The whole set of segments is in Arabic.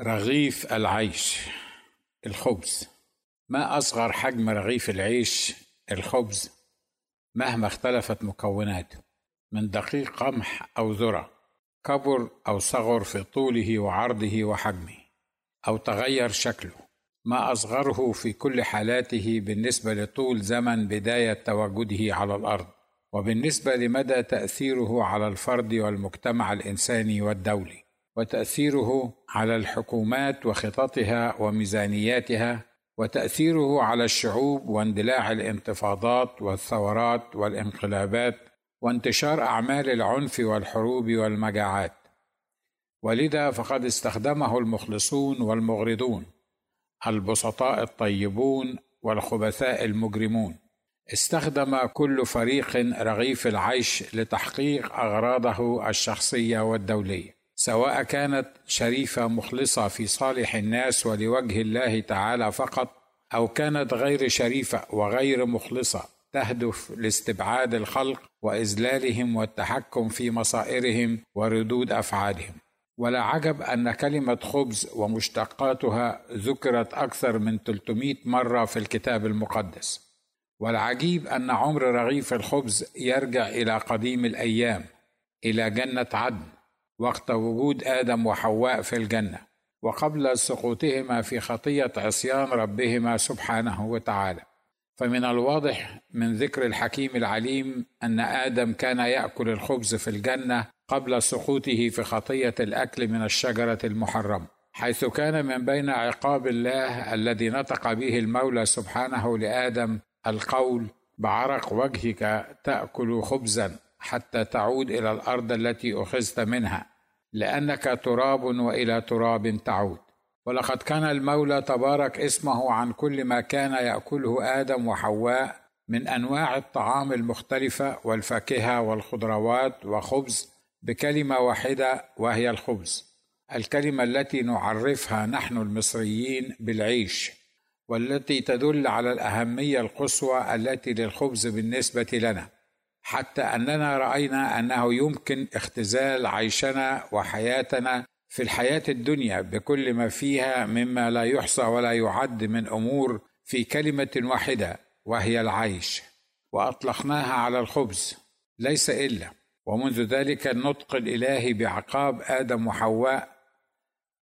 رغيف العيش الخبز. ما أصغر حجم رغيف العيش الخبز مهما اختلفت مكوناته من دقيق قمح أو ذرة كبر أو صغر في طوله وعرضه وحجمه أو تغير شكله. ما أصغره في كل حالاته بالنسبة لطول زمن بداية تواجده على الأرض وبالنسبة لمدى تأثيره على الفرد والمجتمع الإنساني والدولي. وتأثيره على الحكومات وخططها وميزانياتها وتأثيره على الشعوب واندلاع الانتفاضات والثورات والانقلابات وانتشار أعمال العنف والحروب والمجاعات. ولذا فقد استخدمه المخلصون والمغرضون البسطاء الطيبون والخبثاء المجرمون. استخدم كل فريق رغيف العيش لتحقيق أغراضه الشخصية والدولية. سواء كانت شريفة مخلصة في صالح الناس ولوجه الله تعالى فقط أو كانت غير شريفة وغير مخلصة تهدف لاستبعاد الخلق وإذلالهم والتحكم في مصائرهم وردود أفعالهم. ولا عجب أن كلمة خبز ومشتقاتها ذكرت أكثر من 300 مرة في الكتاب المقدس. والعجيب أن عمر رغيف الخبز يرجع إلى قديم الأيام إلى جنة عدن. وقت وجود آدم وحواء في الجنة وقبل سقوطهما في خطية عصيان ربهما سبحانه وتعالى. فمن الواضح من ذكر الحكيم العليم أن آدم كان يأكل الخبز في الجنة قبل سقوطه في خطية الأكل من الشجرة المحرمة حيث كان من بين عقاب الله الذي نطق به المولى سبحانه لآدم القول بعرق وجهك تأكل خبزا. حتى تعود إلى الأرض التي أخذت منها لأنك تراب وإلى تراب تعود. ولقد كان المولى تبارك اسمه عن كل ما كان يأكله آدم وحواء من أنواع الطعام المختلفة والفاكهة والخضروات وخبز بكلمة واحدة وهي الخبز. الكلمة التي نعرفها نحن المصريين بالعيش والتي تدل على الأهمية القصوى التي للخبز بالنسبة لنا. حتى أننا رأينا أنه يمكن اختزال عيشنا وحياتنا في الحياة الدنيا بكل ما فيها مما لا يحصى ولا يعد من أمور في كلمة واحدة وهي العيش. وأطلقناها على الخبز. ليس إلا. ومنذ ذلك النطق الإلهي بعقاب آدم وحواء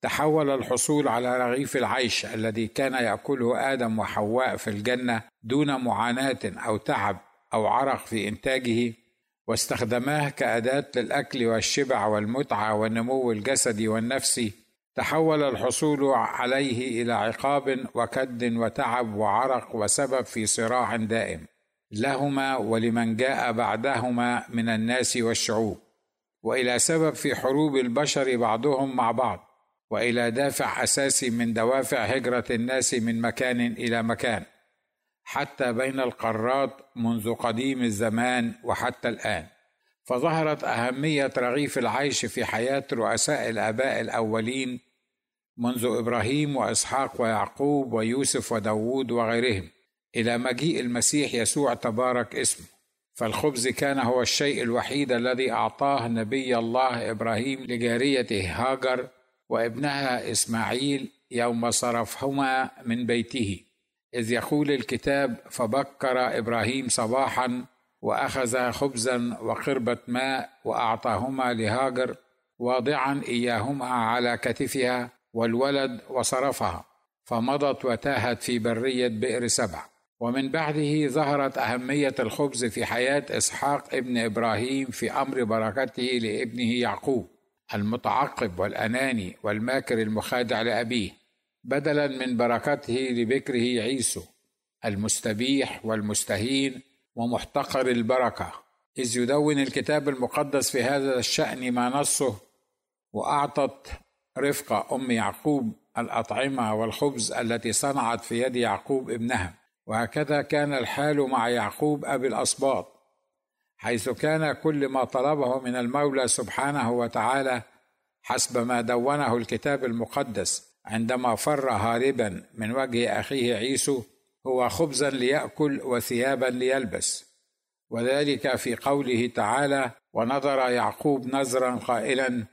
تحول الحصول على رغيف العيش الذي كان يأكله آدم وحواء في الجنة دون معاناة أو تعب أو عرق في إنتاجه واستخدماه كأداة للأكل والشبع والمتعة والنمو الجسدي والنفسي تحول الحصول عليه إلى عقاب وكد وتعب وعرق وسبب في صراع دائم لهما ولمن جاء بعدهما من الناس والشعوب وإلى سبب في حروب البشر بعضهم مع بعض وإلى دافع أساسي من دوافع هجرة الناس من مكان إلى مكان. حتى بين القارات منذ قديم الزمان وحتى الآن. فظهرت أهمية رغيف العيش في حياة رؤساء الآباء الأولين منذ إبراهيم وإسحاق ويعقوب ويوسف وداوود وغيرهم إلى مجيء المسيح يسوع تبارك اسمه. فالخبز كان هو الشيء الوحيد الذي أعطاه نبي الله إبراهيم لجاريته هاجر وابنها إسماعيل يوم صرفهما من بيته. إذ يقول الكتاب فبكر إبراهيم صباحا وأخذ خبزا وقربة ماء وأعطاهما لهاجر واضعا إياهما على كتفها والولد وصرفها فمضت وتاهت في برية بئر سبع. ومن بعده ظهرت أهمية الخبز في حياة إسحاق ابن إبراهيم في أمر بركته لابنه يعقوب المتعقب والأناني والماكر المخادع لأبيه. بدلا من بركته لبكره عيسو المستبيح والمستهين ومحتقر البركة. إذ يدون الكتاب المقدس في هذا الشأن ما نصه وأعطت رفقه أم يعقوب الأطعمة والخبز التي صنعت في يد يعقوب ابنها. وهكذا كان الحال مع يعقوب أبي الأسباط حيث كان كل ما طلبه من المولى سبحانه وتعالى حسب ما دونه الكتاب المقدس. عندما فر هاربا من وجه أخيه عيسو هو خبزا ليأكل وثيابا ليلبس. وذلك في قوله تعالى ونظر يعقوب نظرا قائلا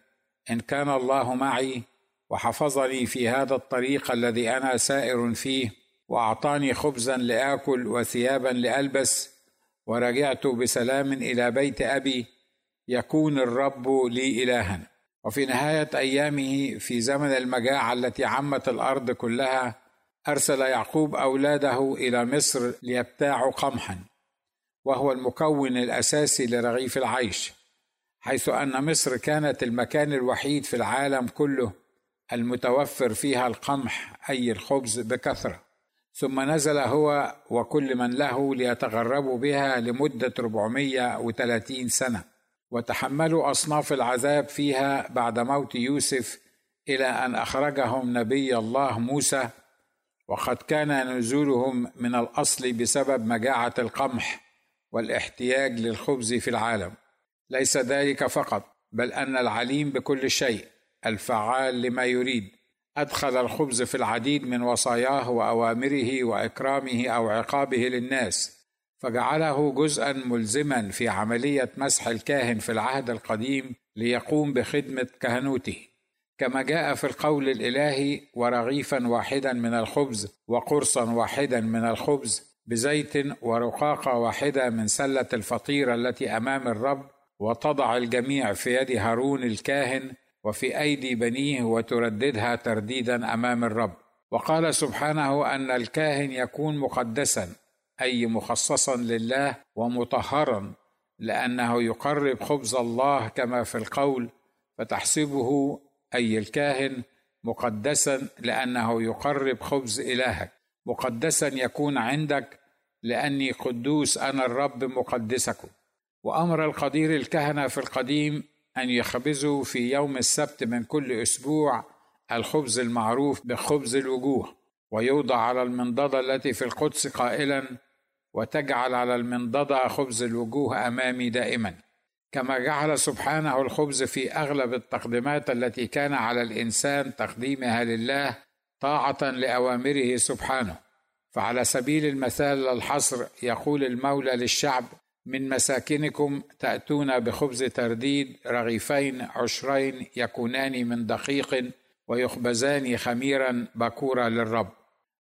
إن كان الله معي وحفظني في هذا الطريق الذي أنا سائر فيه وأعطاني خبزا لآكل وثيابا لألبس ورجعت بسلام إلى بيت أبي يكون الرب لي الها. وفي نهاية أيامه في زمن المجاعة التي عمت الأرض كلها أرسل يعقوب أولاده إلى مصر ليبتاعوا قمحا وهو المكون الأساسي لرغيف العيش حيث أن مصر كانت المكان الوحيد في العالم كله المتوفر فيها القمح أي الخبز بكثرة. ثم نزل هو وكل من له ليتغربوا بها لمدة 430 سنة. وتحملوا أصناف العذاب فيها بعد موت يوسف إلى أن أخرجهم نبي الله موسى وقد كان نزولهم من الأصل بسبب مجاعة القمح والاحتياج للخبز في العالم. ليس ذلك فقط بل أن العليم بكل شيء الفعال لما يريد. أدخل الخبز في العديد من وصاياه وأوامره وإكرامه أو عقابه للناس. فجعله جزءا ملزما في عملية مسح الكاهن في العهد القديم ليقوم بخدمة كهنوته. كما جاء في القول الإلهي ورغيفا واحدا من الخبز وقرصا واحدا من الخبز بزيت ورقاقه واحدة من سلة الفطيره التي أمام الرب وتضع الجميع في يد هارون الكاهن وفي أيدي بنيه وترددها ترديدا أمام الرب. وقال سبحانه أن الكاهن يكون مقدسا. أي مخصصا لله ومطهرا لأنه يقرب خبز الله كما في القول فتحسبه أي الكاهن مقدسا لأنه يقرب خبز إلهك. مقدسا يكون عندك لأني قدوس أنا الرب مقدسكم. وأمر القدير الكهنة في القديم أن يخبزوا في يوم السبت من كل أسبوع الخبز المعروف بخبز الوجوه ويوضع على المنضدة التي في القدس قائلا وتجعل على المنضدة خبز الوجوه أمامي دائما كما جعل سبحانه الخبز في أغلب التقديمات التي كان على الإنسان تقديمها لله طاعة لأوامره سبحانه. فعلى سبيل المثال الحصر يقول المولى للشعب من مساكنكم تأتون بخبز ترديد رغيفين عشرين يكونان من دقيق ويخبزان خميرا بكورا للرب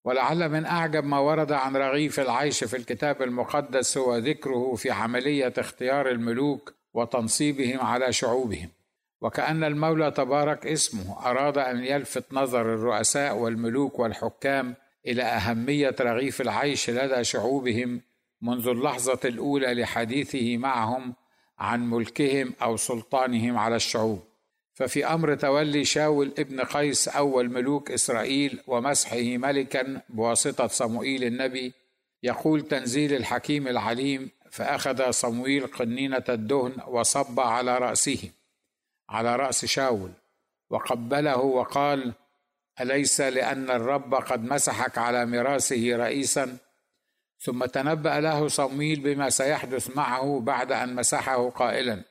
ولعل من أعجب ما ورد عن رغيف العيش في الكتاب المقدس هو ذكره في عملية اختيار الملوك وتنصيبهم على شعوبهم. وكأن المولى تبارك اسمه أراد أن يلفت نظر الرؤساء والملوك والحكام إلى أهمية رغيف العيش لدى شعوبهم منذ اللحظة الأولى لحديثه معهم عن ملكهم أو سلطانهم على الشعوب. ففي أمر تولي شاول ابن قيس أول ملوك إسرائيل ومسحه ملكا بواسطة صموئيل النبي يقول تنزيل الحكيم العليم فأخذ صموئيل قنينة الدهن وصب على رأسه على رأس شاول وقبله وقال أليس لأن الرب قد مسحك على ميراثه رئيسا؟ ثم تنبأ له صمويل بما سيحدث معه بعد أن مسحه قائلا.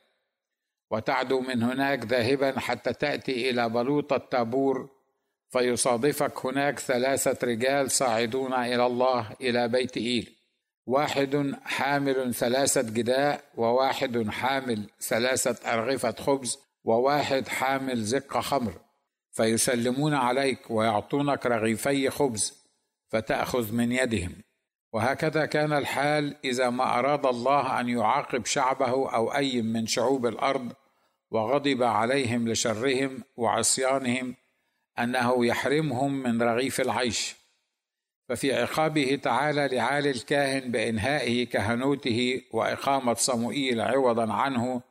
وتعدو من هناك ذاهبا حتى تأتي إلى بلوطة تابور فيصادفك هناك ثلاثة رجال صاعدون إلى الله إلى بيت إيل. واحد حامل ثلاثة جداء وواحد حامل ثلاثة أرغفة خبز وواحد حامل زق خمر. فيسلمون عليك ويعطونك رغيفي خبز فتأخذ من يدهم. وهكذا كان الحال إذا ما أراد الله أن يعاقب شعبه أو أي من شعوب الأرض وغضب عليهم لشرهم وعصيانهم أنه يحرمهم من رغيف العيش. ففي عقابه تعالى لعالي الكاهن بإنهائه كهنوته وإقامة صموئيل عوضا عنه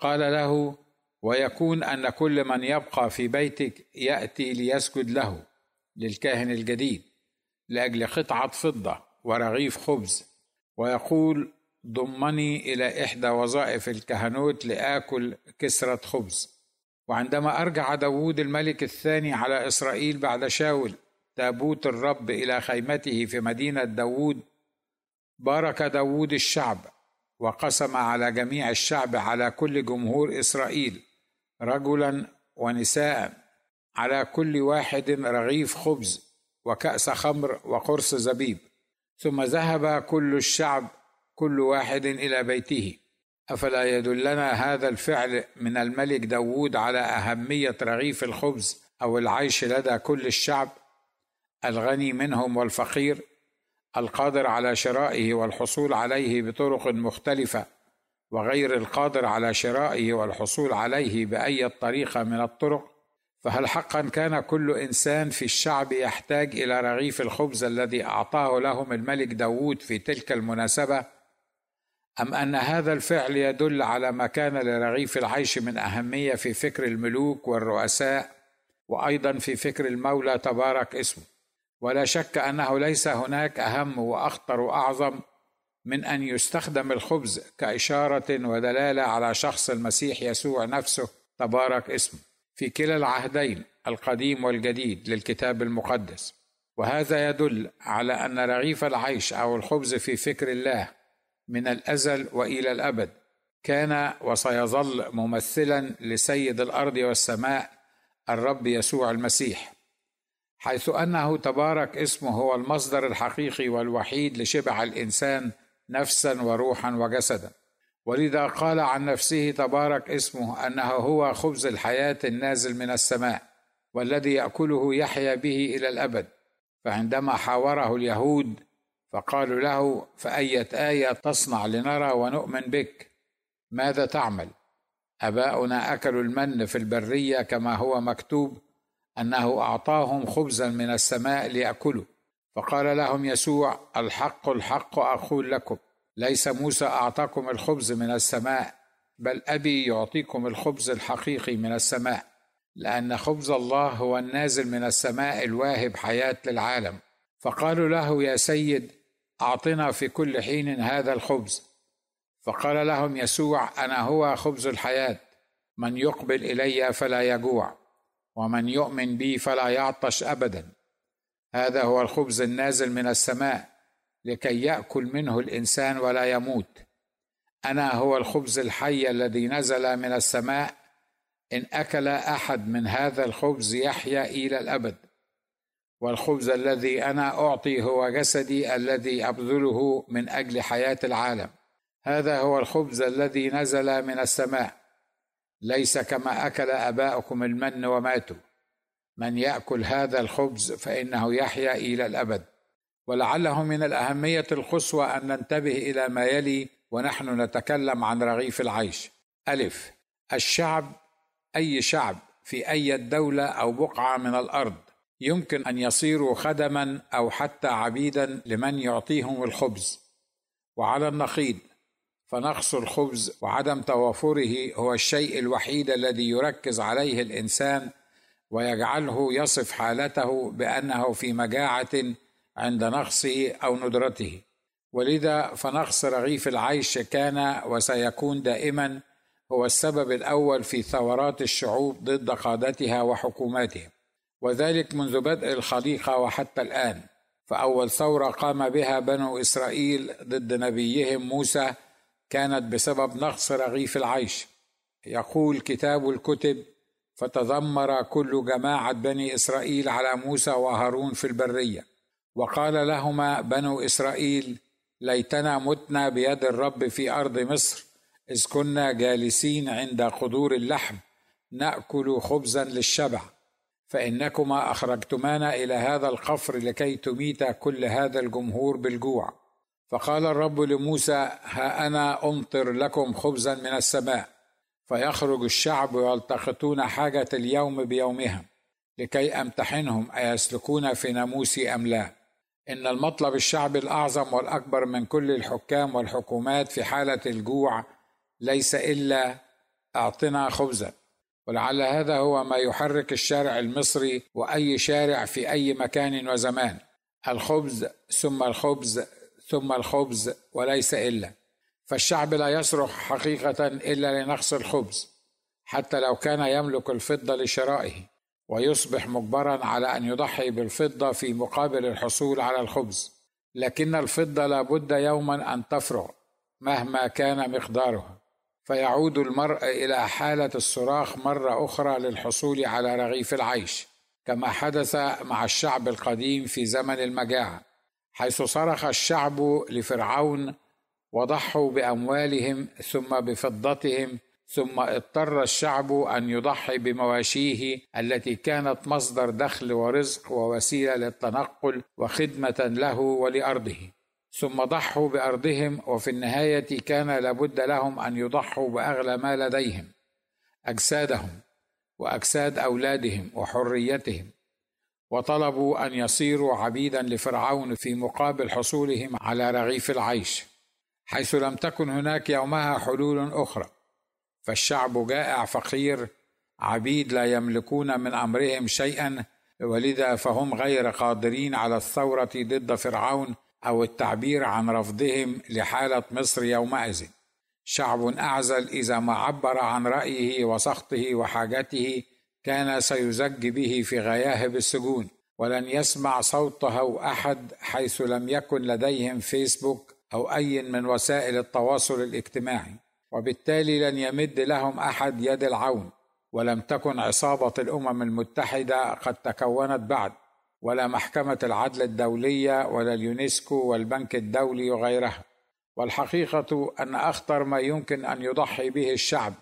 قال له ويكون أن كل من يبقى في بيتك يأتي ليسجد له للكاهن الجديد لأجل قطعة فضة ورغيف خبز. ويقول ضمني إلى إحدى وظائف الكهنوت لآكل كسرة خبز. وعندما أرجع داوود الملك الثاني على إسرائيل بعد شاول تابوت الرب إلى خيمته في مدينة داوود بارك داوود الشعب وقسم على جميع الشعب على كل جمهور إسرائيل رجلا ونساء على كل واحد رغيف خبز وكأس خمر وقرص زبيب. ثم ذهب كل الشعب كل واحد إلى بيته. أفلا يدلنا هذا الفعل من الملك داود على أهمية رغيف الخبز أو العيش لدى كل الشعب؟ الغني منهم والفقير القادر على شرائه والحصول عليه بطرق مختلفة وغير القادر على شرائه والحصول عليه بأي طريقة من الطرق؟ فهل حقا كان كل إنسان في الشعب يحتاج إلى رغيف الخبز الذي أعطاه لهم الملك داود في تلك المناسبة؟ أم أن هذا الفعل يدل على ما كان لرغيف العيش من أهمية في فكر الملوك والرؤساء وأيضا في فكر المولى تبارك اسمه. ولا شك أنه ليس هناك أهم وأخطر وأعظم من أن يستخدم الخبز كإشارة ودلالة على شخص المسيح يسوع نفسه تبارك اسمه. في كلا العهدين القديم والجديد للكتاب المقدس. وهذا يدل على أن رغيف العيش أو الخبز في فكر الله من الأزل وإلى الأبد كان وسيظل ممثلا لسيد الأرض والسماء الرب يسوع المسيح حيث أنه تبارك اسمه هو المصدر الحقيقي والوحيد لشبع الإنسان نفسا وروحا وجسدا. ولذا قال عن نفسه تبارك اسمه أنه هو خبز الحياة النازل من السماء والذي يأكله يحيا به إلى الأبد. فعندما حاوره اليهود فقالوا له فأية آية تصنع لنرى ونؤمن بك؟ ماذا تعمل؟ أباؤنا أكلوا المن في البرية كما هو مكتوب أنه أعطاهم خبزا من السماء ليأكلوا. فقال لهم يسوع الحق الحق أقول لكم. ليس موسى أعطاكم الخبز من السماء بل أبي يعطيكم الخبز الحقيقي من السماء لأن خبز الله هو النازل من السماء الواهب حياة للعالم. فقالوا له يا سيد أعطنا في كل حين هذا الخبز. فقال لهم يسوع أنا هو خبز الحياة. من يقبل إلي فلا يجوع ومن يؤمن بي فلا يعطش ابدا. هذا هو الخبز النازل من السماء. لكي يأكل منه الإنسان ولا يموت. أنا هو الخبز الحي الذي نزل من السماء. إن أكل أحد من هذا الخبز يحيا إلى الأبد. والخبز الذي أنا أعطي هو جسدي الذي أبذله من أجل حياة العالم. هذا هو الخبز الذي نزل من السماء. ليس كما أكل أباؤكم المن وماتوا. من يأكل هذا الخبز فإنه يحيا إلى الأبد. ولعله من الأهمية القصوى أن ننتبه إلى ما يلي ونحن نتكلم عن رغيف العيش. ألف الشعب أي شعب في أي دولة أو بقعة من الأرض يمكن أن يصيروا خدما أو حتى عبيدا لمن يعطيهم الخبز. وعلى النقيض فنقص الخبز وعدم توافره هو الشيء الوحيد الذي يركز عليه الإنسان ويجعله يصف حالته بأنه في مجاعة عند نقصه أو ندرته. ولذا فنقص رغيف العيش كان وسيكون دائما هو السبب الأول في ثورات الشعوب ضد قادتها وحكوماتها. وذلك منذ بدء الخليقة وحتى الآن. فأول ثورة قام بها بنو إسرائيل ضد نبيهم موسى كانت بسبب نقص رغيف العيش. يقول كتاب الكتب فتذمر كل جماعة بني إسرائيل على موسى وهارون في البرية وقال لهما بنو إسرائيل ليتنا متنا بيد الرب في أرض مصر إذ كنا جالسين عند قدور اللحم نأكل خبزا للشبع. فإنكما أخرجتمانا إلى هذا القفر لكي تميت كل هذا الجمهور بالجوع. فقال الرب لموسى ها أنا أمطر لكم خبزا من السماء. فيخرج الشعب ويلتقطون حاجة اليوم بيومهم لكي أمتحنهم أيسلكون في ناموسي أم لا؟ إن المطلب الشعبي الأعظم والأكبر من كل الحكام والحكومات في حالة الجوع ليس إلا أعطنا خبزا. ولعل هذا هو ما يحرك الشارع المصري وأي شارع في أي مكان وزمان. الخبز ثم الخبز ثم الخبز وليس إلا. فالشعب لا يصرخ حقيقة إلا لنقص الخبز حتى لو كان يملك الفضة لشرائه. ويصبح مجبرا على أن يضحي بالفضة في مقابل الحصول على الخبز. لكن الفضة لابد يوما أن تفرغ مهما كان مقدارها فيعود المرء إلى حالة الصراخ مرة أخرى للحصول على رغيف العيش كما حدث مع الشعب القديم في زمن المجاعة حيث صرخ الشعب لفرعون وضحوا بأموالهم ثم بفضتهم ثم اضطر الشعب أن يضحي بمواشيه التي كانت مصدر دخل ورزق ووسيلة للتنقل وخدمة له ولأرضه. ثم ضحوا بأرضهم وفي النهاية كان لابد لهم أن يضحوا بأغلى ما لديهم. أجسادهم وأجساد أولادهم وحريتهم. وطلبوا أن يصيروا عبيدا لفرعون في مقابل حصولهم على رغيف العيش. حيث لم تكن هناك يومها حلول أخرى. فالشعب جائع فقير عبيد لا يملكون من أمرهم شيئا. ولذا فهم غير قادرين على الثورة ضد فرعون أو التعبير عن رفضهم لحالة مصر يومئذ. شعب أعزل إذا ما عبر عن رأيه وسخطه وحاجته كان سيزج به في غياهب السجون. ولن يسمع صوته أحد حيث لم يكن لديهم فيسبوك أو أي من وسائل التواصل الاجتماعي. وبالتالي لن يمد لهم أحد يد العون ولم تكن عصابة الأمم المتحدة قد تكونت بعد ولا محكمة العدل الدولية ولا اليونسكو والبنك الدولي وغيرها. والحقيقة أن أخطر ما يمكن أن يضحي به الشعب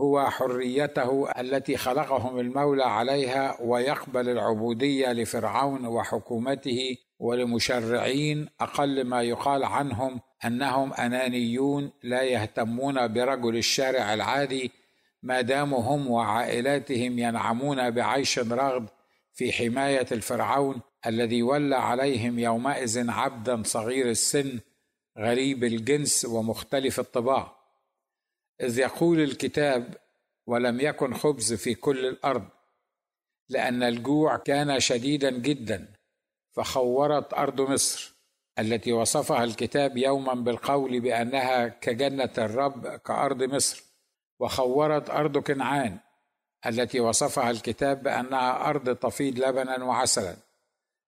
هو حريته التي خلقهم المولى عليها ويقبل العبودية لفرعون وحكومته ولمشرعين أقل ما يقال عنهم أنهم أنانيون لا يهتمون برجل الشارع العادي ما داموا هم وعائلاتهم ينعمون بعيش رغد في حماية الفرعون الذي ولى عليهم يومئذ عبدا صغير السن غريب الجنس ومختلف الطباع. إذ يقول الكتاب ولم يكن خبز في كل الأرض لأن الجوع كان شديدا جدا فخورت أرض مصر. التي وصفها الكتاب يوما بالقول بأنها كجنة الرب كأرض مصر وخورت أرض كنعان التي وصفها الكتاب بأنها أرض تفيض لبنا وعسلا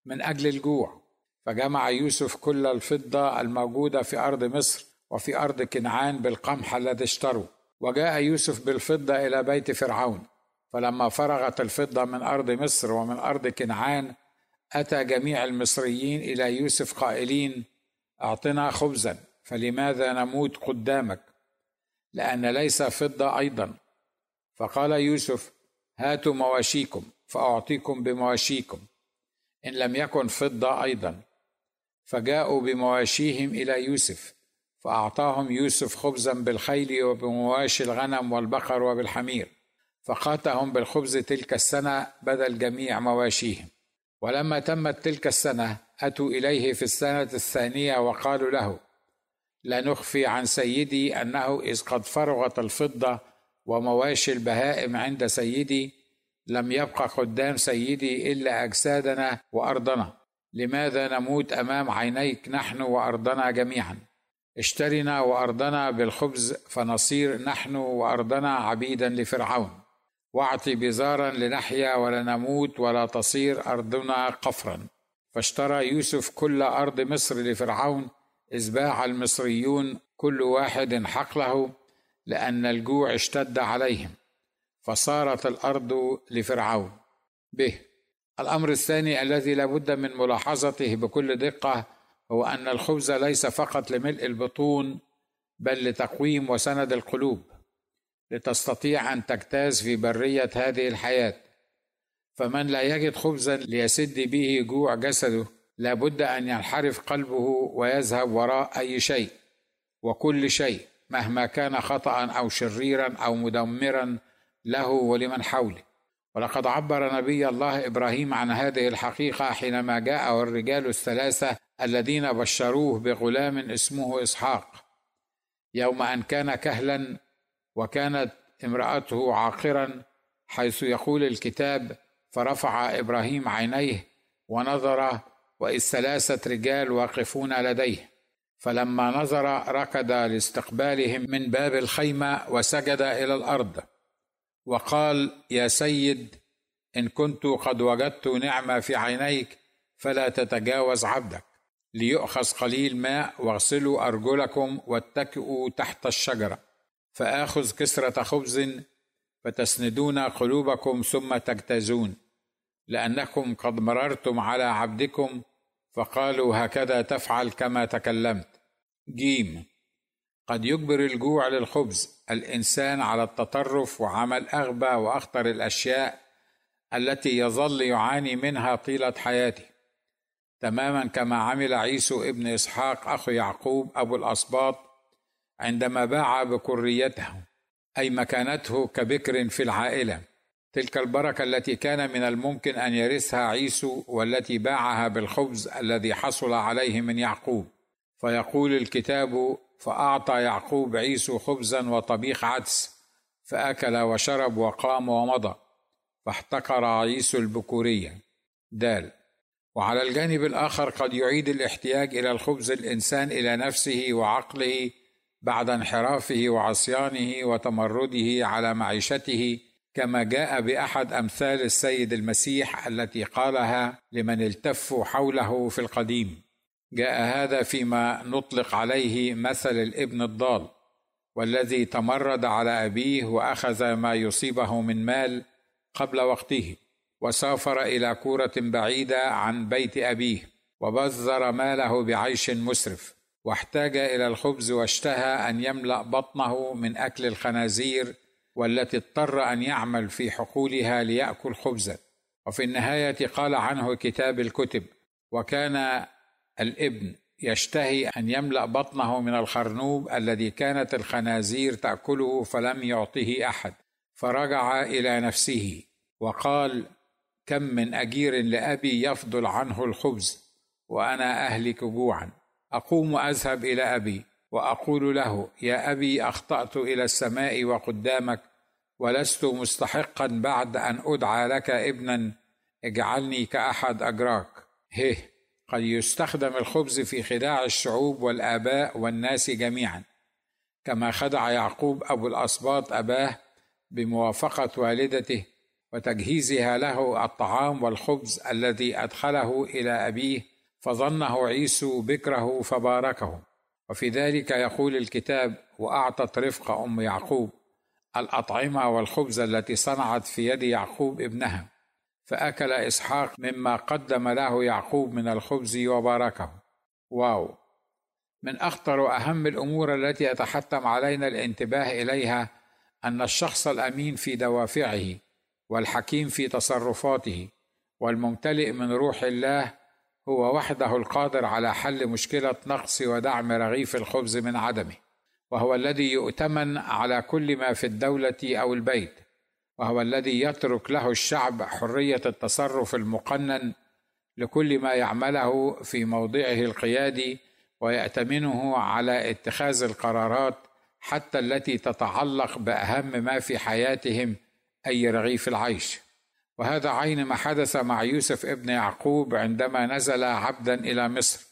من أجل الجوع. فجمع يوسف كل الفضة الموجودة في أرض مصر وفي أرض كنعان بالقمح الذي اشتروا. وجاء يوسف بالفضة إلى بيت فرعون. فلما فرغت الفضة من أرض مصر ومن أرض كنعان أتى جميع المصريين إلى يوسف قائلين أعطنا خبزا فلماذا نموت قدامك؟ لأن ليس فضة أيضا. فقال يوسف هاتوا مواشيكم فأعطيكم بمواشيكم إن لم يكن فضة أيضا. فجاءوا بمواشيهم إلى يوسف فأعطاهم يوسف خبزا بالخيل وبمواشي الغنم والبقر وبالحمير فقاتهم بالخبز تلك السنة بدل جميع مواشيهم. ولما تمت تلك السنة أتوا إليه في السنة الثانية وقالوا له لا نخفي عن سيدي أنه إذ قد فرغت الفضة ومواشي البهائم عند سيدي لم يبق قدام سيدي إلا أجسادنا وأرضنا. لماذا نموت أمام عينيك نحن وأرضنا جميعا؟ اشترنا وأرضنا بالخبز فنصير نحن وأرضنا عبيدا لفرعون. واعطي بزارا لنحيا ولا نموت ولا تصير أرضنا قفرا. فاشترى يوسف كل أرض مصر لفرعون اذ باع المصريون كل واحد حقله لأن الجوع اشتد عليهم. فصارت الأرض لفرعون. به الأمر الثاني الذي لابد من ملاحظته بكل دقة هو أن الخبز ليس فقط لملء البطون بل لتقويم وسند القلوب. لتستطيع أن تجتاز في برية هذه الحياة. فمن لا يجد خبزا ليسد به جوع جسده لابد أن ينحرف قلبه ويذهب وراء أي شيء وكل شيء مهما كان خطا أو شريرا أو مدمرا له ولمن حوله. ولقد عبر نبي الله إبراهيم عن هذه الحقيقة حينما جاءه الرجال الثلاثة الذين بشروه بغلام اسمه إسحاق. يوم أن كان كهلا وكانت امرأته عاقرا حيث يقول الكتاب فرفع إبراهيم عينيه ونظر واذ ثلاثة رجال واقفون لديه. فلما نظر ركض لاستقبالهم من باب الخيمة وسجد إلى الأرض. وقال يا سيد إن كنت قد وجدت نعمة في عينيك فلا تتجاوز عبدك. ليؤخذ قليل ماء واغسلوا أرجلكم واتكئوا تحت الشجرة. فآخذ كسرة خبز فتسندون قلوبكم ثم تجتازون لأنكم قد مررتم على عبدكم فقالوا هكذا تفعل كما تكلمت. جيم. قد يجبر الجوع للخبز الإنسان على التطرف وعمل أغبى وأخطر الأشياء التي يظل يعاني منها طيلة حياته. تماما كما عمل عيسو ابن إسحاق أخو يعقوب أبو الاسباط عندما باع بكريته أي مكانته كبكر في العائلة. تلك البركة التي كان من الممكن أن يرثها عيسو والتي باعها بالخبز الذي حصل عليه من يعقوب. فيقول الكتاب فأعطى يعقوب عيسو خبزا وطبيخ عدس فأكل وشرب وقام ومضى فاحتقر عيسو البكورية. دال. وعلى الجانب الآخر قد يعيد الاحتياج إلى الخبز الإنسان إلى نفسه وعقله بعد انحرافه وعصيانه وتمرده على معيشته كما جاء بأحد أمثال السيد المسيح التي قالها لمن التفوا حوله في القديم. جاء هذا فيما نطلق عليه مثل الابن الضال والذي تمرد على أبيه وأخذ ما يصيبه من مال قبل وقته وسافر إلى كورة بعيدة عن بيت أبيه وبذر ماله بعيش مسرف. واحتاج إلى الخبز واشتهى أن يملأ بطنه من أكل الخنازير والتي اضطر أن يعمل في حقولها ليأكل خبزا. وفي النهاية قال عنه كتاب الكتب وكان الإبن يشتهي أن يملأ بطنه من الخرنوب الذي كانت الخنازير تأكله فلم يعطه أحد. فرجع إلى نفسه وقال كم من أجير لأبي يفضل عنه الخبز وأنا أهلك جوعا. أقوم اذهب إلى أبي وأقول له يا أبي أخطأت إلى السماء وقدامك ولست مستحقا بعد أن أدعى لك ابنا اجعلني كأحد اجراك هه قد يستخدم الخبز في خداع الشعوب والآباء والناس جميعا كما خدع يعقوب أبو الاسباط أباه بموافقة والدته وتجهيزها له الطعام والخبز الذي أدخله إلى أبيه فظنه عيسو بكره فباركه. وفي ذلك يقول الكتاب وأعطت رفق أم يعقوب الأطعمة والخبز التي صنعت في يد يعقوب ابنها فأكل إسحاق مما قدم له يعقوب من الخبز وباركه. واو! من أخطر واهم الأمور التي يتحتم علينا الانتباه إليها أن الشخص الأمين في دوافعه والحكيم في تصرفاته والممتلئ من روح الله هو وحده القادر على حل مشكلة نقص ودعم رغيف الخبز من عدمه وهو الذي يؤتمن على كل ما في الدولة أو البيت وهو الذي يترك له الشعب حرية التصرف المقنن لكل ما يعمله في موضعه القيادي ويأتمنه على اتخاذ القرارات حتى التي تتعلق بأهم ما في حياتهم أي رغيف العيش. وهذا عين ما حدث مع يوسف ابن يعقوب عندما نزل عبدا إلى مصر.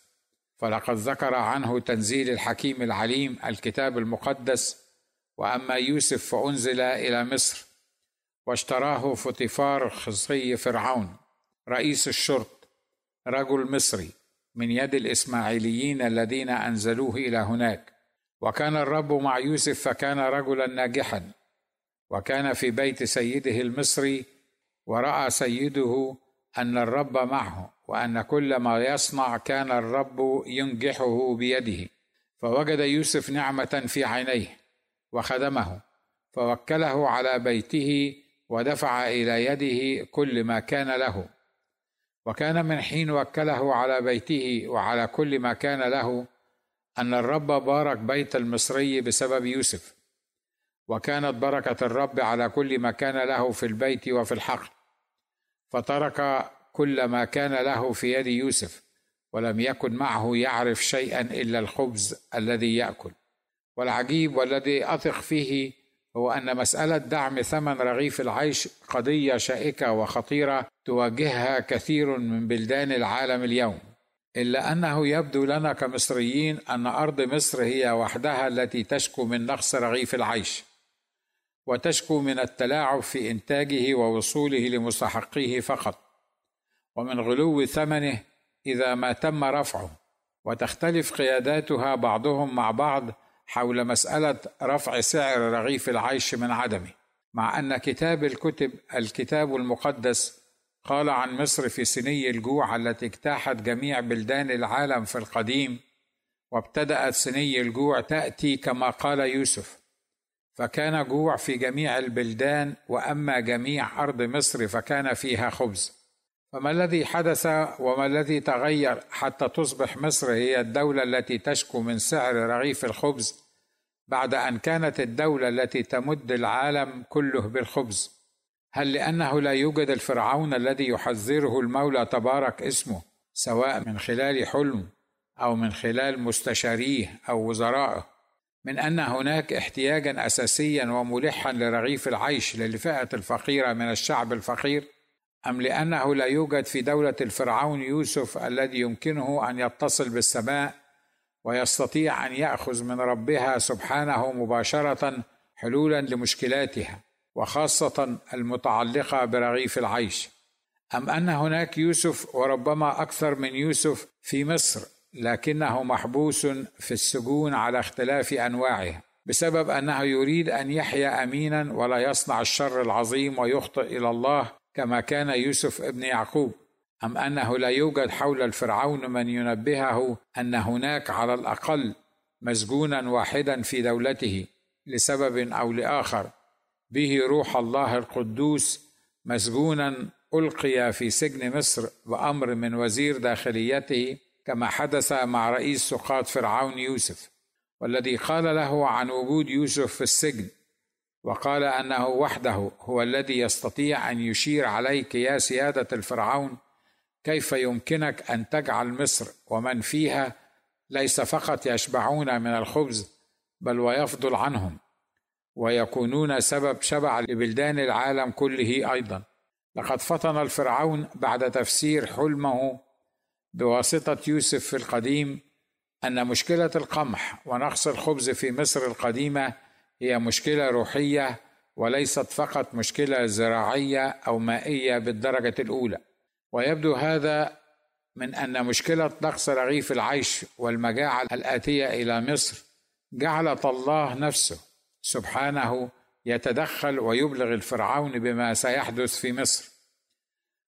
فلقد ذكر عنه تنزيل الحكيم العليم الكتاب المقدس وأما يوسف فأنزل إلى مصر واشتراه فطيفار خصي فرعون رئيس الشرط رجل مصري من يد الإسماعيليين الذين أنزلوه إلى هناك. وكان الرب مع يوسف فكان رجلا ناجحا وكان في بيت سيده المصري وراى سيده أن الرب معه وأن كل ما يصنع كان الرب ينجحه بيده. فوجد يوسف نعمة في عينيه وخدمه فوكله على بيته ودفع إلى يده كل ما كان له. وكان من حين وكله على بيته وعلى كل ما كان له أن الرب بارك بيت المصري بسبب يوسف. وكانت بركة الرب على كل ما كان له في البيت وفي الحقل. فترك كل ما كان له في يد يوسف ولم يكن معه يعرف شيئا إلا الخبز الذي يأكل. والعجيب والذي أثق فيه هو أن مسألة دعم ثمن رغيف العيش قضية شائكة وخطيرة تواجهها كثير من بلدان العالم اليوم. إلا أنه يبدو لنا كمصريين أن أرض مصر هي وحدها التي تشكو من نقص رغيف العيش. وتشكو من التلاعب في إنتاجه ووصوله لمستحقيه فقط ومن غلو ثمنه إذا ما تم رفعه وتختلف قياداتها بعضهم مع بعض حول مسألة رفع سعر رغيف العيش من عدمه مع أن كتاب الكتب الكتاب المقدس قال عن مصر في سني الجوع التي اجتاحت جميع بلدان العالم في القديم وابتدأت سني الجوع تأتي كما قال يوسف فكان جوع في جميع البلدان وأما جميع أرض مصر فكان فيها خبز. فما الذي حدث وما الذي تغير حتى تصبح مصر هي الدولة التي تشكو من سعر رغيف الخبز بعد أن كانت الدولة التي تمد العالم كله بالخبز؟ هل لأنه لا يوجد الفرعون الذي يحذره المولى تبارك اسمه سواء من خلال حلم أو من خلال مستشاريه أو وزرائه؟ من أن هناك احتياجا اساسيا وملحا لرغيف العيش للفئة الفقيرة من الشعب الفقير أم لأنه لا يوجد في دولة الفرعون يوسف الذي يمكنه أن يتصل بالسماء ويستطيع أن يأخذ من ربها سبحانه مباشرة حلولا لمشكلاتها وخاصة المتعلقة برغيف العيش. أم أن هناك يوسف وربما أكثر من يوسف في مصر لكنه محبوس في السجون على اختلاف أنواعه بسبب أنه يريد أن يحيا أمينا ولا يصنع الشر العظيم ويخطئ إلى الله كما كان يوسف ابن يعقوب. أم أنه لا يوجد حول الفرعون من ينبهه أن هناك على الأقل مسجونا واحدا في دولته لسبب أو لآخر. به روح الله القدوس مسجونا القي في سجن مصر بأمر من وزير داخليته كما حدث مع رئيس سقاط فرعون يوسف والذي قال له عن وجود يوسف في السجن وقال أنه وحده هو الذي يستطيع أن يشير عليك يا سيادة الفرعون كيف يمكنك أن تجعل مصر ومن فيها ليس فقط يشبعون من الخبز بل ويفضل عنهم ويكونون سبب شبع لبلدان العالم كله أيضا. لقد فطن الفرعون بعد تفسير حلمه بواسطة يوسف في القديم أن مشكلة القمح ونقص الخبز في مصر القديمة هي مشكلة روحية وليست فقط مشكلة زراعية أو مائية بالدرجة الأولى. ويبدو هذا من أن مشكلة نقص رغيف العيش والمجاعة الآتية إلى مصر جعلت الله نفسه سبحانه يتدخل ويبلغ الفرعون بما سيحدث في مصر.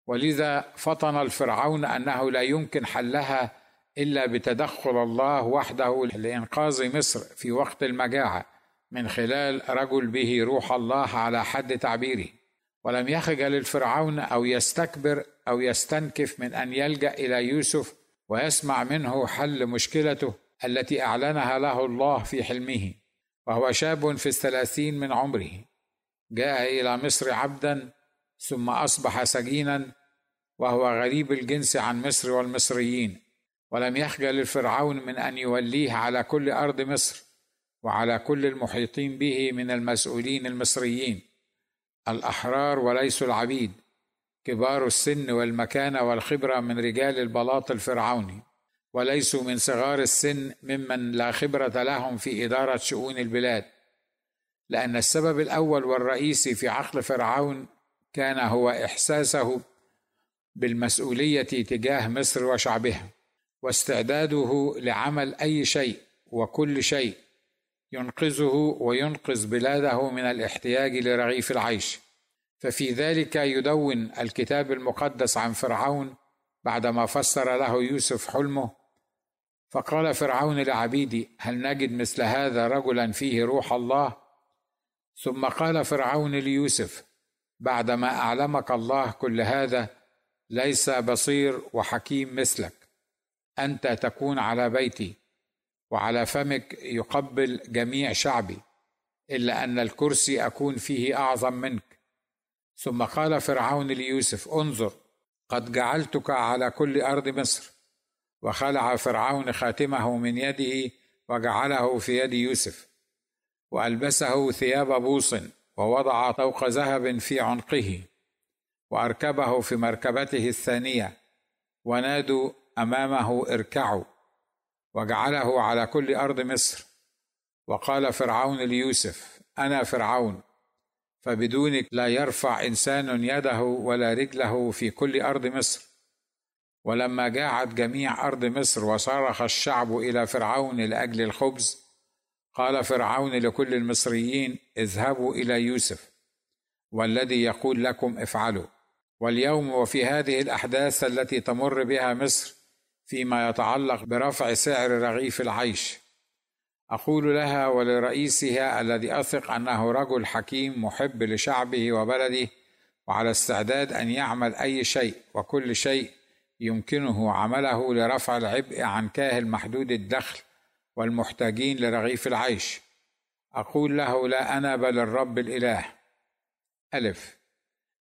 ولذا فطن الفرعون أنه لا يمكن حلها إلا بتدخل الله وحده لإنقاذ مصر في وقت المجاعة من خلال رجل به روح الله على حد تعبيره. ولم يخجل الفرعون أو يستكبر أو يستنكف من أن يلجأ إلى يوسف ويسمع منه حل مشكلته التي أعلنها له الله في حلمه وهو شاب في الثلاثين من عمره. جاء إلى مصر عبدا ثم أصبح سجينا وهو غريب الجنس عن مصر والمصريين ولم يخجل الفرعون من أن يوليه على كل أرض مصر وعلى كل المحيطين به من المسؤولين المصريين. الأحرار وليسوا العبيد كبار السن والمكانة والخبرة من رجال البلاط الفرعوني وليسوا من صغار السن ممن لا خبرة لهم في إدارة شؤون البلاد. لأن السبب الأول والرئيسي في عقل فرعون كان هو إحساسه بالمسؤولية تجاه مصر وشعبها واستعداده لعمل أي شيء وكل شيء ينقذه وينقذ بلاده من الاحتياج لرغيف العيش. ففي ذلك يدون الكتاب المقدس عن فرعون بعدما فسر له يوسف حلمه فقال فرعون لعبيدي هل نجد مثل هذا رجلا فيه روح الله؟ ثم قال فرعون ليوسف بعدما أعلمك الله كل هذا ليس بصير وحكيم مثلك. أنت تكون على بيتي وعلى فمك يقبل جميع شعبي إلا أن الكرسي أكون فيه أعظم منك. ثم قال فرعون ليوسف انظر قد جعلتك على كل أرض مصر. وخلع فرعون خاتمه من يده وجعله في يد يوسف وألبسه ثياب بوص. ووضع طوق ذهب في عنقه وأركبه في مركبته الثانية ونادوا أمامه اركعوا! وجعله على كل أرض مصر. وقال فرعون ليوسف أنا فرعون فبدونك لا يرفع إنسان يده ولا رجله في كل أرض مصر. ولما جاعت جميع أرض مصر وصرخ الشعب إلى فرعون لأجل الخبز قال فرعون لكل المصريين اذهبوا إلى يوسف والذي يقول لكم افعلوا. واليوم وفي هذه الأحداث التي تمر بها مصر فيما يتعلق برفع سعر رغيف العيش. أقول لها ولرئيسها الذي أثق أنه رجل حكيم محب لشعبه وبلده وعلى استعداد أن يعمل أي شيء وكل شيء يمكنه عمله لرفع العبء عن كاهل محدود الدخل والمحتاجين لرغيف العيش. أقول له لا أنا بل الرب الإله. ألف.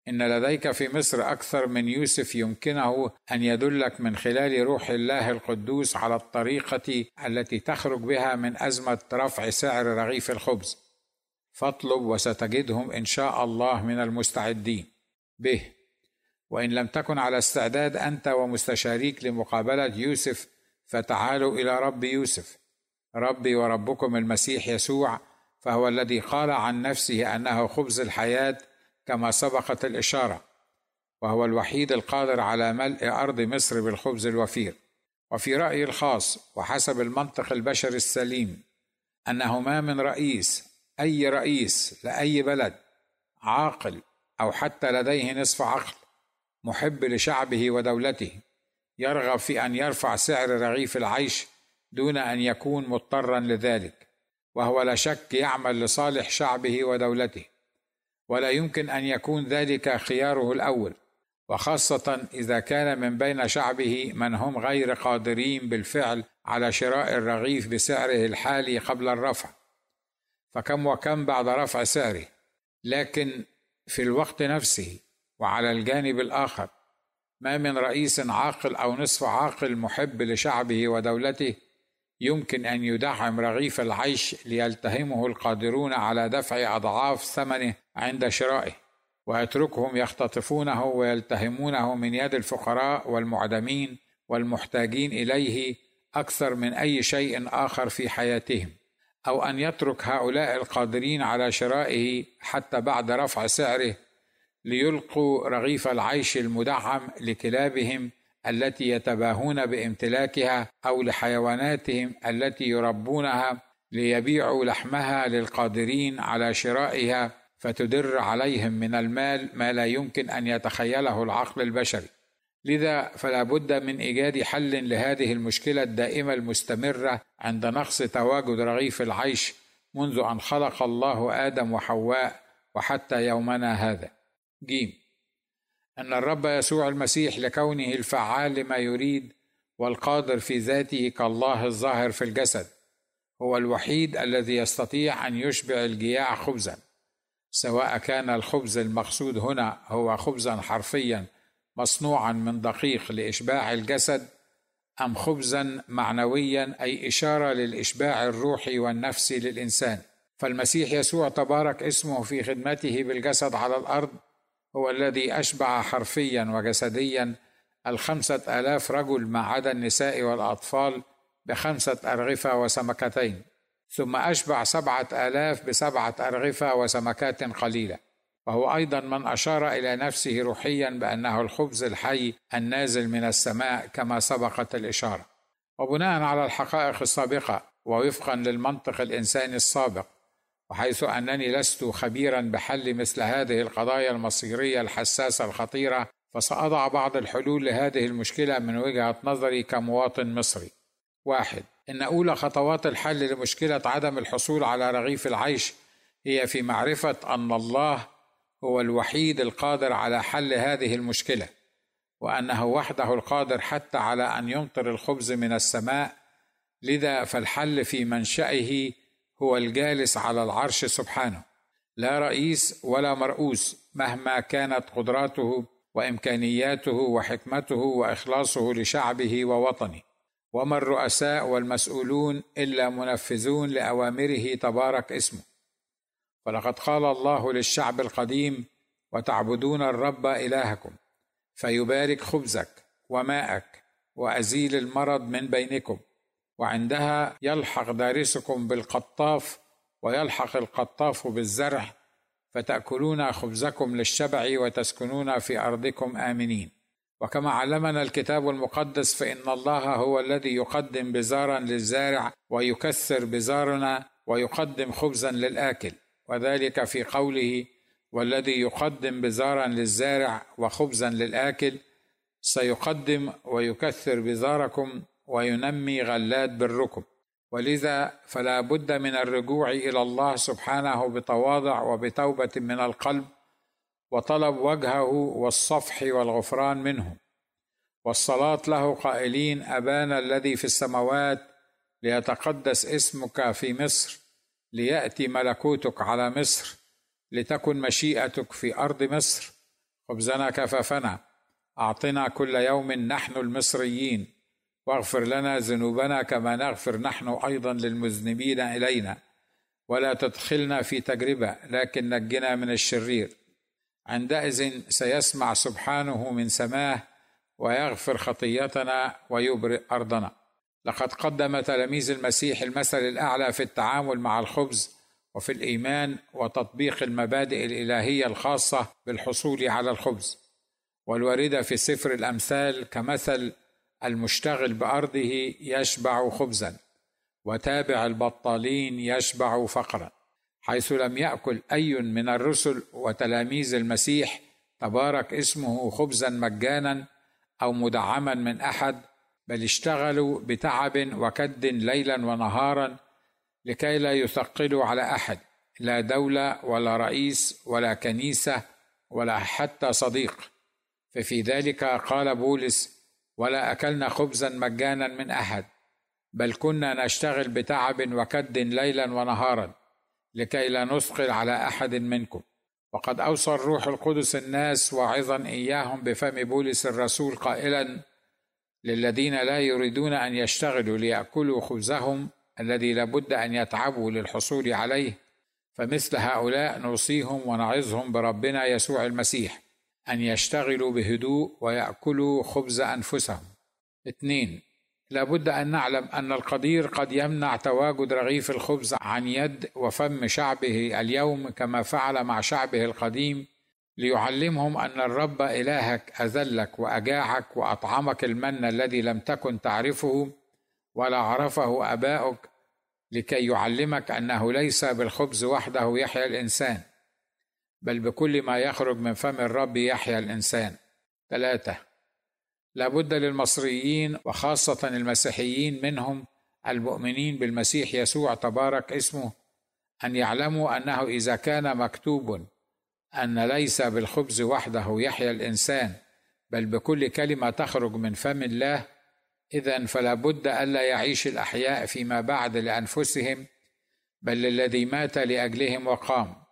إن لديك في مصر أكثر من يوسف يمكنه أن يدلك من خلال روح الله القدوس على الطريقة التي تخرج بها من أزمة رفع سعر رغيف الخبز. فاطلب وستجدهم إن شاء الله من المستعدين. به وإن لم تكن على استعداد أنت ومستشاريك لمقابلة يوسف فتعالوا إلى رب يوسف. ربي وربكم المسيح يسوع فهو الذي قال عن نفسه أنه خبز الحياة كما سبقت الإشارة وهو الوحيد القادر على ملء أرض مصر بالخبز الوفير. وفي رأيي الخاص وحسب المنطق البشري السليم أنه ما من رئيس أي رئيس لأي بلد عاقل أو حتى لديه نصف عقل محب لشعبه ودولته يرغب في أن يرفع سعر رغيف العيش دون أن يكون مضطرا لذلك وهو لا شك يعمل لصالح شعبه ودولته ولا يمكن أن يكون ذلك خياره الأول وخاصة إذا كان من بين شعبه من هم غير قادرين بالفعل على شراء الرغيف بسعره الحالي قبل الرفع. فكم وكم بعد رفع سعره لكن في الوقت نفسه وعلى الجانب الآخر ما من رئيس عاقل أو نصف عاقل محب لشعبه ودولته يمكن أن يدعم رغيف العيش ليلتهمه القادرون على دفع أضعاف ثمنه عند شرائه ويتركهم يختطفونه ويلتهمونه من يد الفقراء والمعدمين والمحتاجين إليه أكثر من أي شيء آخر في حياتهم أو أن يترك هؤلاء القادرين على شرائه حتى بعد رفع سعره ليلقوا رغيف العيش المدعم لكلابهم التي يتباهون بامتلاكها أو لحيواناتهم التي يربونها ليبيعوا لحمها للقادرين على شرائها فتدر عليهم من المال ما لا يمكن أن يتخيله العقل البشري. لذا فلا بد من إيجاد حل لهذه المشكلة الدائمة المستمرة عند نقص تواجد رغيف العيش منذ أن خلق الله آدم وحواء وحتى يومنا هذا. جيم. أن الرب يسوع المسيح لكونه الفعال لما يريد والقادر في ذاته كالله الظاهر في الجسد هو الوحيد الذي يستطيع أن يشبع الجياع خبزا. سواء كان الخبز المقصود هنا هو خبزا حرفيا مصنوعا من دقيق لإشباع الجسد أم خبزا معنويا أي إشارة للإشباع الروحي والنفسي للإنسان. فالمسيح يسوع تبارك اسمه في خدمته بالجسد على الأرض هو الذي أشبع حرفيا وجسديا الخمسة آلاف رجل ما عدا النساء والأطفال بخمسة أرغفة وسمكتين ثم أشبع سبعة آلاف بسبعة أرغفة وسمكات قليلة. وهو أيضا من أشار إلى نفسه روحيا بأنه الخبز الحي النازل من السماء كما سبقت الإشارة. وبناء على الحقائق السابقة ووفقا للمنطق الإنساني السابق وحيث أنني لست خبيرا بحل مثل هذه القضايا المصيرية الحساسة الخطيرة فسأضع بعض الحلول لهذه المشكلة من وجهة نظري كمواطن مصري. واحد إن أولى خطوات الحل لمشكلة عدم الحصول على رغيف العيش هي في معرفة أن الله هو الوحيد القادر على حل هذه المشكلة وأنه وحده القادر حتى على أن يمطر الخبز من السماء لذا فالحل في منشئه هو الجالس على العرش سبحانه لا رئيس ولا مرؤوس مهما كانت قدراته وإمكانياته وحكمته وإخلاصه لشعبه ووطنه. وما الرؤساء والمسؤولون إلا منفذون لأوامره تبارك اسمه. ولقد قال الله للشعب القديم وتعبدون الرب إلهكم فيبارك خبزك وماءك وأزيل المرض من بينكم وعندها يلحق دارسكم بالقطاف ويلحق القطاف بالزرع فتأكلون خبزكم للشبع وتسكنون في أرضكم آمنين. وكما علمنا الكتاب المقدس فإن الله هو الذي يقدم بزارا للزارع ويكثر بزارنا ويقدم خبزا للآكل. وذلك في قوله والذي يقدم بزارا للزارع وخبزا للآكل سيقدم ويكثر بزاركم وينمي غلات بركم ولذا فلا بد من الرجوع إلى الله سبحانه بتواضع وبتوبة من القلب وطلب وجهه والصفح والغفران منه. والصلاة له قائلين أبانا الذي في السماوات ليتقدس اسمك في مصر ليأتي ملكوتك على مصر لتكن مشيئتك في أرض مصر. خبزنا كفافنا أعطنا كل يوم نحن المصريين. واغفر لنا ذنوبنا كما نغفر نحن أيضا للمذنبين إلينا. ولا تدخلنا في تجربة لكن نجنا من الشرير. عندئذ سيسمع سبحانه من سماه ويغفر خطيتنا ويبرئ أرضنا. لقد قدم تلاميذ المسيح المثل الأعلى في التعامل مع الخبز وفي الإيمان وتطبيق المبادئ الإلهية الخاصة بالحصول على الخبز. والوارده في سفر الأمثال كمثل المشتغل بأرضه يشبع خبزا وتابع البطالين يشبع فقرا حيث لم يأكل أي من الرسل وتلاميذ المسيح تبارك اسمه خبزا مجانا أو مدعما من أحد بل اشتغلوا بتعب وكد ليلا ونهارا لكي لا يثقلوا على أحد لا دولة ولا رئيس ولا كنيسة ولا حتى صديق. ففي ذلك قال بولس ولا أكلنا خبزا مجانا من أحد بل كنا نشتغل بتعب وكد ليلا ونهارا لكي لا نثقل على أحد منكم. وقد أوصى الروح القدس الناس واعظا إياهم بفم بولس الرسول قائلا للذين لا يريدون أن يشتغلوا ليأكلوا خبزهم الذي لابد أن يتعبوا للحصول عليه فمثل هؤلاء نوصيهم ونعظهم بربنا يسوع المسيح. أن يشتغلوا بهدوء ويأكلوا خبز أنفسهم. اثنين لابد أن نعلم أن القدير قد يمنع تواجد رغيف الخبز عن يد وفم شعبه اليوم كما فعل مع شعبه القديم ليعلمهم أن الرب إلهك أذلك وأجاعك وأطعمك المن الذي لم تكن تعرفه ولا عرفه آباؤك لكي يعلمك أنه ليس بالخبز وحده يحيا الإنسان بل بكل ما يخرج من فم الرب يحيا الإنسان. ثلاثة لابد للمصريين وخاصة المسيحيين منهم المؤمنين بالمسيح يسوع تبارك اسمه أن يعلموا أنه إذا كان مكتوب أن ليس بالخبز وحده يحيا الإنسان بل بكل كلمة تخرج من فم الله إذا فلا بد ألا يعيش الأحياء فيما بعد لأنفسهم بل للذي مات لأجلهم وقام.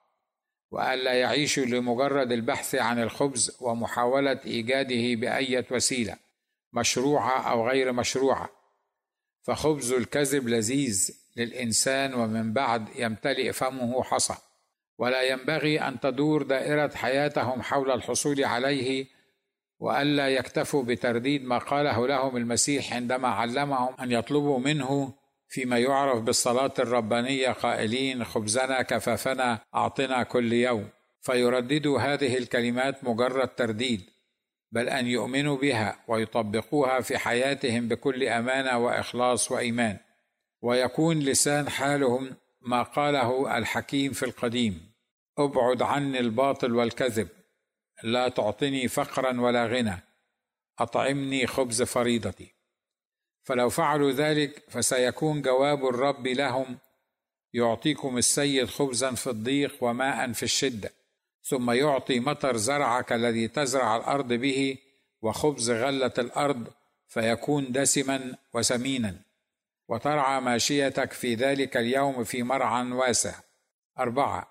والا يعيشوا لمجرد البحث عن الخبز ومحاولة إيجاده بايه وسيلة مشروعة أو غير مشروعة. فخبز الكذب لذيذ للإنسان ومن بعد يمتلئ فمه حصى. ولا ينبغي أن تدور دائرة حياتهم حول الحصول عليه وألا يكتفوا بترديد ما قاله لهم المسيح عندما علمهم أن يطلبوا منه فيما يعرف بالصلاة الربانية قائلين خبزنا كفافنا أعطنا كل يوم. فيرددوا هذه الكلمات مجرد ترديد بل أن يؤمنوا بها ويطبقوها في حياتهم بكل أمانة وإخلاص وإيمان. ويكون لسان حالهم ما قاله الحكيم في القديم أبعد عني الباطل والكذب لا تعطني فقرا ولا غنى أطعمني خبز فريضتي. فلو فعلوا ذلك فسيكون جواب الرب لهم يعطيكم السيد خبزا في الضيق وماء في الشدة ثم يعطي مطر زرعك الذي تزرع الأرض به وخبز غلة الأرض فيكون دسما وسمينا. وترعى ماشيتك في ذلك اليوم في مرعى واسع. أربعة.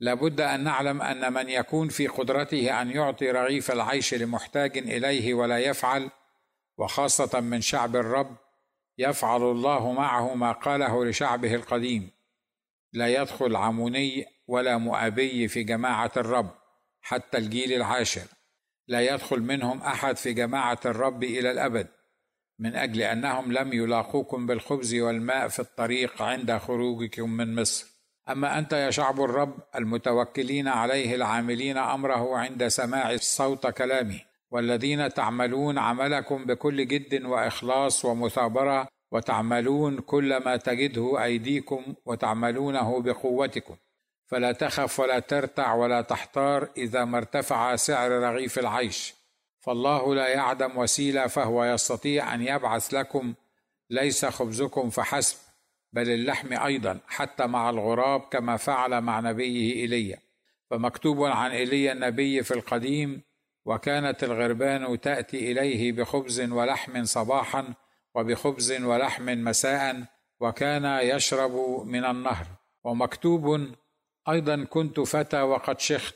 لابد أن نعلم أن من يكون في قدرته أن يعطي رغيف العيش لمحتاج إليه ولا يفعل وخاصة من شعب الرب يفعل الله معه ما قاله لشعبه القديم. لا يدخل عموني ولا مؤابي في جماعة الرب حتى الجيل العاشر. لا يدخل منهم أحد في جماعة الرب إلى الأبد من أجل أنهم لم يلاقوكم بالخبز والماء في الطريق عند خروجكم من مصر. أما أنت يا شعب الرب المتوكلين عليه العاملين أمره عند سماع صوت كلامه. والذين تعملون عملكم بكل جد وإخلاص ومثابرة وتعملون كل ما تجده أيديكم وتعملونه بقوتكم. فلا تخف ولا ترتع ولا تحتار إذا ما ارتفع سعر رغيف العيش. فالله لا يعدم وسيلة فهو يستطيع أن يبعث لكم. ليس خبزكم فحسب بل اللحم أيضا حتى مع الغراب كما فعل مع نبيه إيليا. فمكتوب عن إيليا النبي في القديم وكانت الغربان تأتي إليه بخبز ولحم صباحا وبخبز ولحم مساء وكان يشرب من النهر. ومكتوب أيضا كنت فتى وقد شخت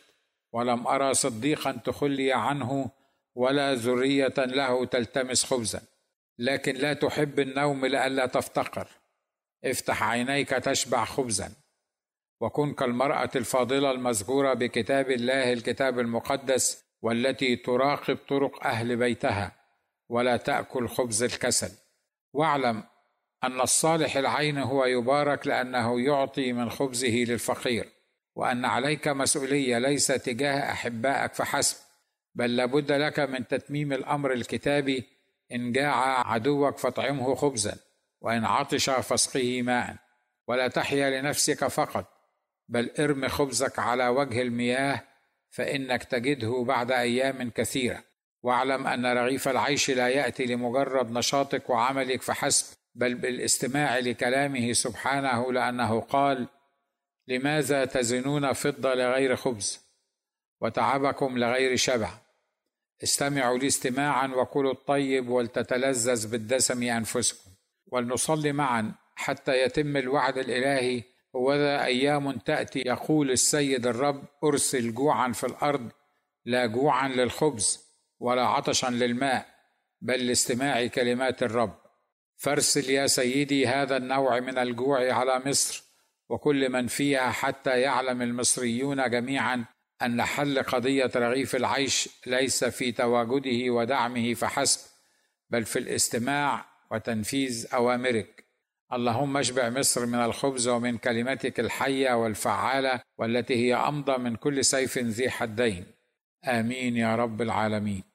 ولم أرى صديقا تخلي عنه ولا ذرية له تلتمس خبزا. لكن لا تحب النوم لئلا تفتقر. افتح عينيك تشبع خبزا. وكن كالمرأة الفاضلة المذكورة بكتاب الله الكتاب المقدس والتي تراقب طرق أهل بيتها ولا تأكل خبز الكسل. واعلم أن الصالح العين هو يبارك لأنه يعطي من خبزه للفقير وأن عليك مسؤولية ليس تجاه أحبائك فحسب بل لابد لك من تتميم الأمر الكتابي إن جاع عدوك فاطعمه خبزا وإن عطش فاسقه ماء. ولا تحيا لنفسك فقط بل ارم خبزك على وجه المياه فإنك تجده بعد أيام كثيرة. واعلم أن رغيف العيش لا يأتي لمجرد نشاطك وعملك فحسب بل بالاستماع لكلامه سبحانه لأنه قال لماذا تزنون فضة لغير خبز وتعبكم لغير شبع؟ استمعوا لي استماعا وكلوا الطيب ولتتلذذ بالدسم أنفسكم. ولنصلي معا حتى يتم الوعد الإلهي هوذا أيام تأتي يقول السيد الرب أرسل جوعا في الأرض لا جوعا للخبز ولا عطشا للماء بل لاستماع كلمات الرب. فارسل يا سيدي هذا النوع من الجوع على مصر وكل من فيها حتى يعلم المصريون جميعا أن حل قضية رغيف العيش ليس في تواجده ودعمه فحسب بل في الاستماع وتنفيذ أوامرك. اللهم اشبع مصر من الخبز ومن كلمتك الحية والفعالة والتي هي أمضى من كل سيف ذي حدين. آمين يا رب العالمين.